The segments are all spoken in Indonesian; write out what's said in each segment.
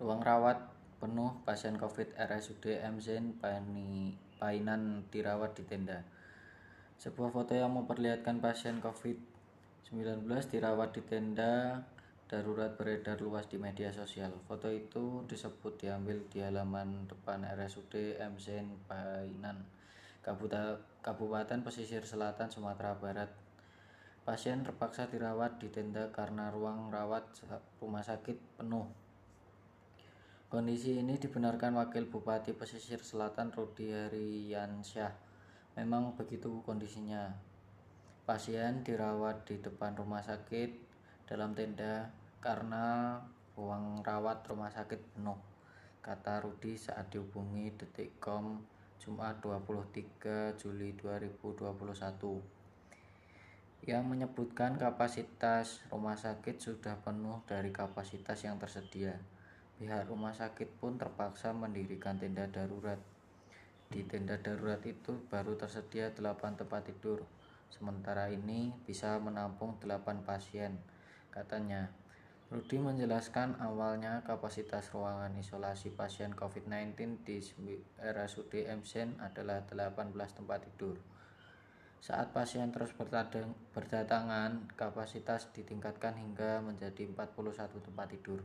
Ruang rawat penuh pasien COVID RSUD M Zain Painan dirawat di tenda. Sebuah foto yang memperlihatkan pasien COVID-19 dirawat di tenda darurat beredar luas di media sosial. Foto itu disebut diambil di halaman depan RSUD M Zain Painan, Kabupaten Pesisir Selatan, Sumatera Barat. Pasien terpaksa dirawat di tenda karena ruang rawat rumah sakit penuh. Kondisi ini dibenarkan Wakil Bupati Pesisir Selatan Rudi Heriansyah. Memang begitu kondisinya. Pasien dirawat di depan rumah sakit dalam tenda karena ruang rawat rumah sakit penuh, kata Rudi saat dihubungi Detikcom Jumat 23 Juli 2021 yang menyebutkan kapasitas rumah sakit sudah penuh dari kapasitas yang tersedia. Pihak rumah sakit pun terpaksa mendirikan tenda darurat. Di tenda darurat itu baru tersedia 8 tempat tidur. Sementara ini bisa menampung 8 pasien, katanya. Rudi menjelaskan awalnya kapasitas ruangan isolasi pasien COVID-19 di RSUD Emsen adalah 18 tempat tidur. Saat pasien terus berdatangan, kapasitas ditingkatkan hingga menjadi 41 tempat tidur.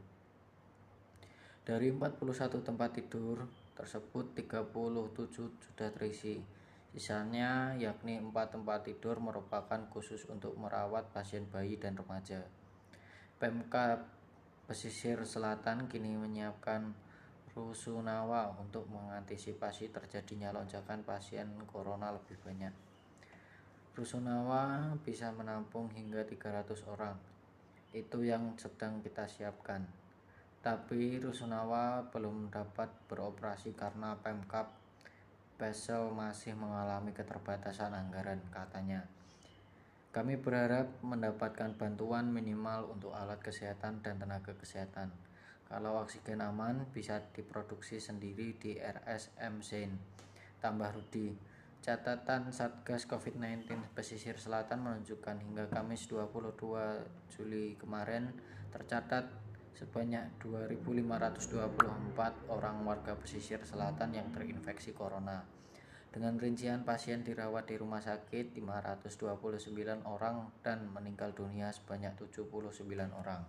Dari 41 tempat tidur tersebut 37 sudah terisi. Sisanya yakni 4 tempat tidur merupakan khusus untuk merawat pasien bayi dan remaja. Pemkap Pesisir Selatan kini menyiapkan rusunawa untuk mengantisipasi terjadinya lonjakan pasien corona lebih banyak. Rusunawa bisa menampung hingga 300 orang. Itu yang sedang kita siapkan tapi Rusunawa belum dapat beroperasi karena Pemkap Pesel masih mengalami keterbatasan anggaran, katanya. Kami berharap mendapatkan bantuan minimal untuk alat kesehatan dan tenaga kesehatan. Kalau oksigen aman, bisa diproduksi sendiri di RSM Zain. Tambah Rudi. Catatan Satgas COVID-19 Pesisir Selatan menunjukkan hingga Kamis 22 Juli kemarin tercatat sebanyak 2.524 orang warga pesisir selatan yang terinfeksi corona. Dengan rincian pasien dirawat di rumah sakit 529 orang dan meninggal dunia sebanyak 79 orang.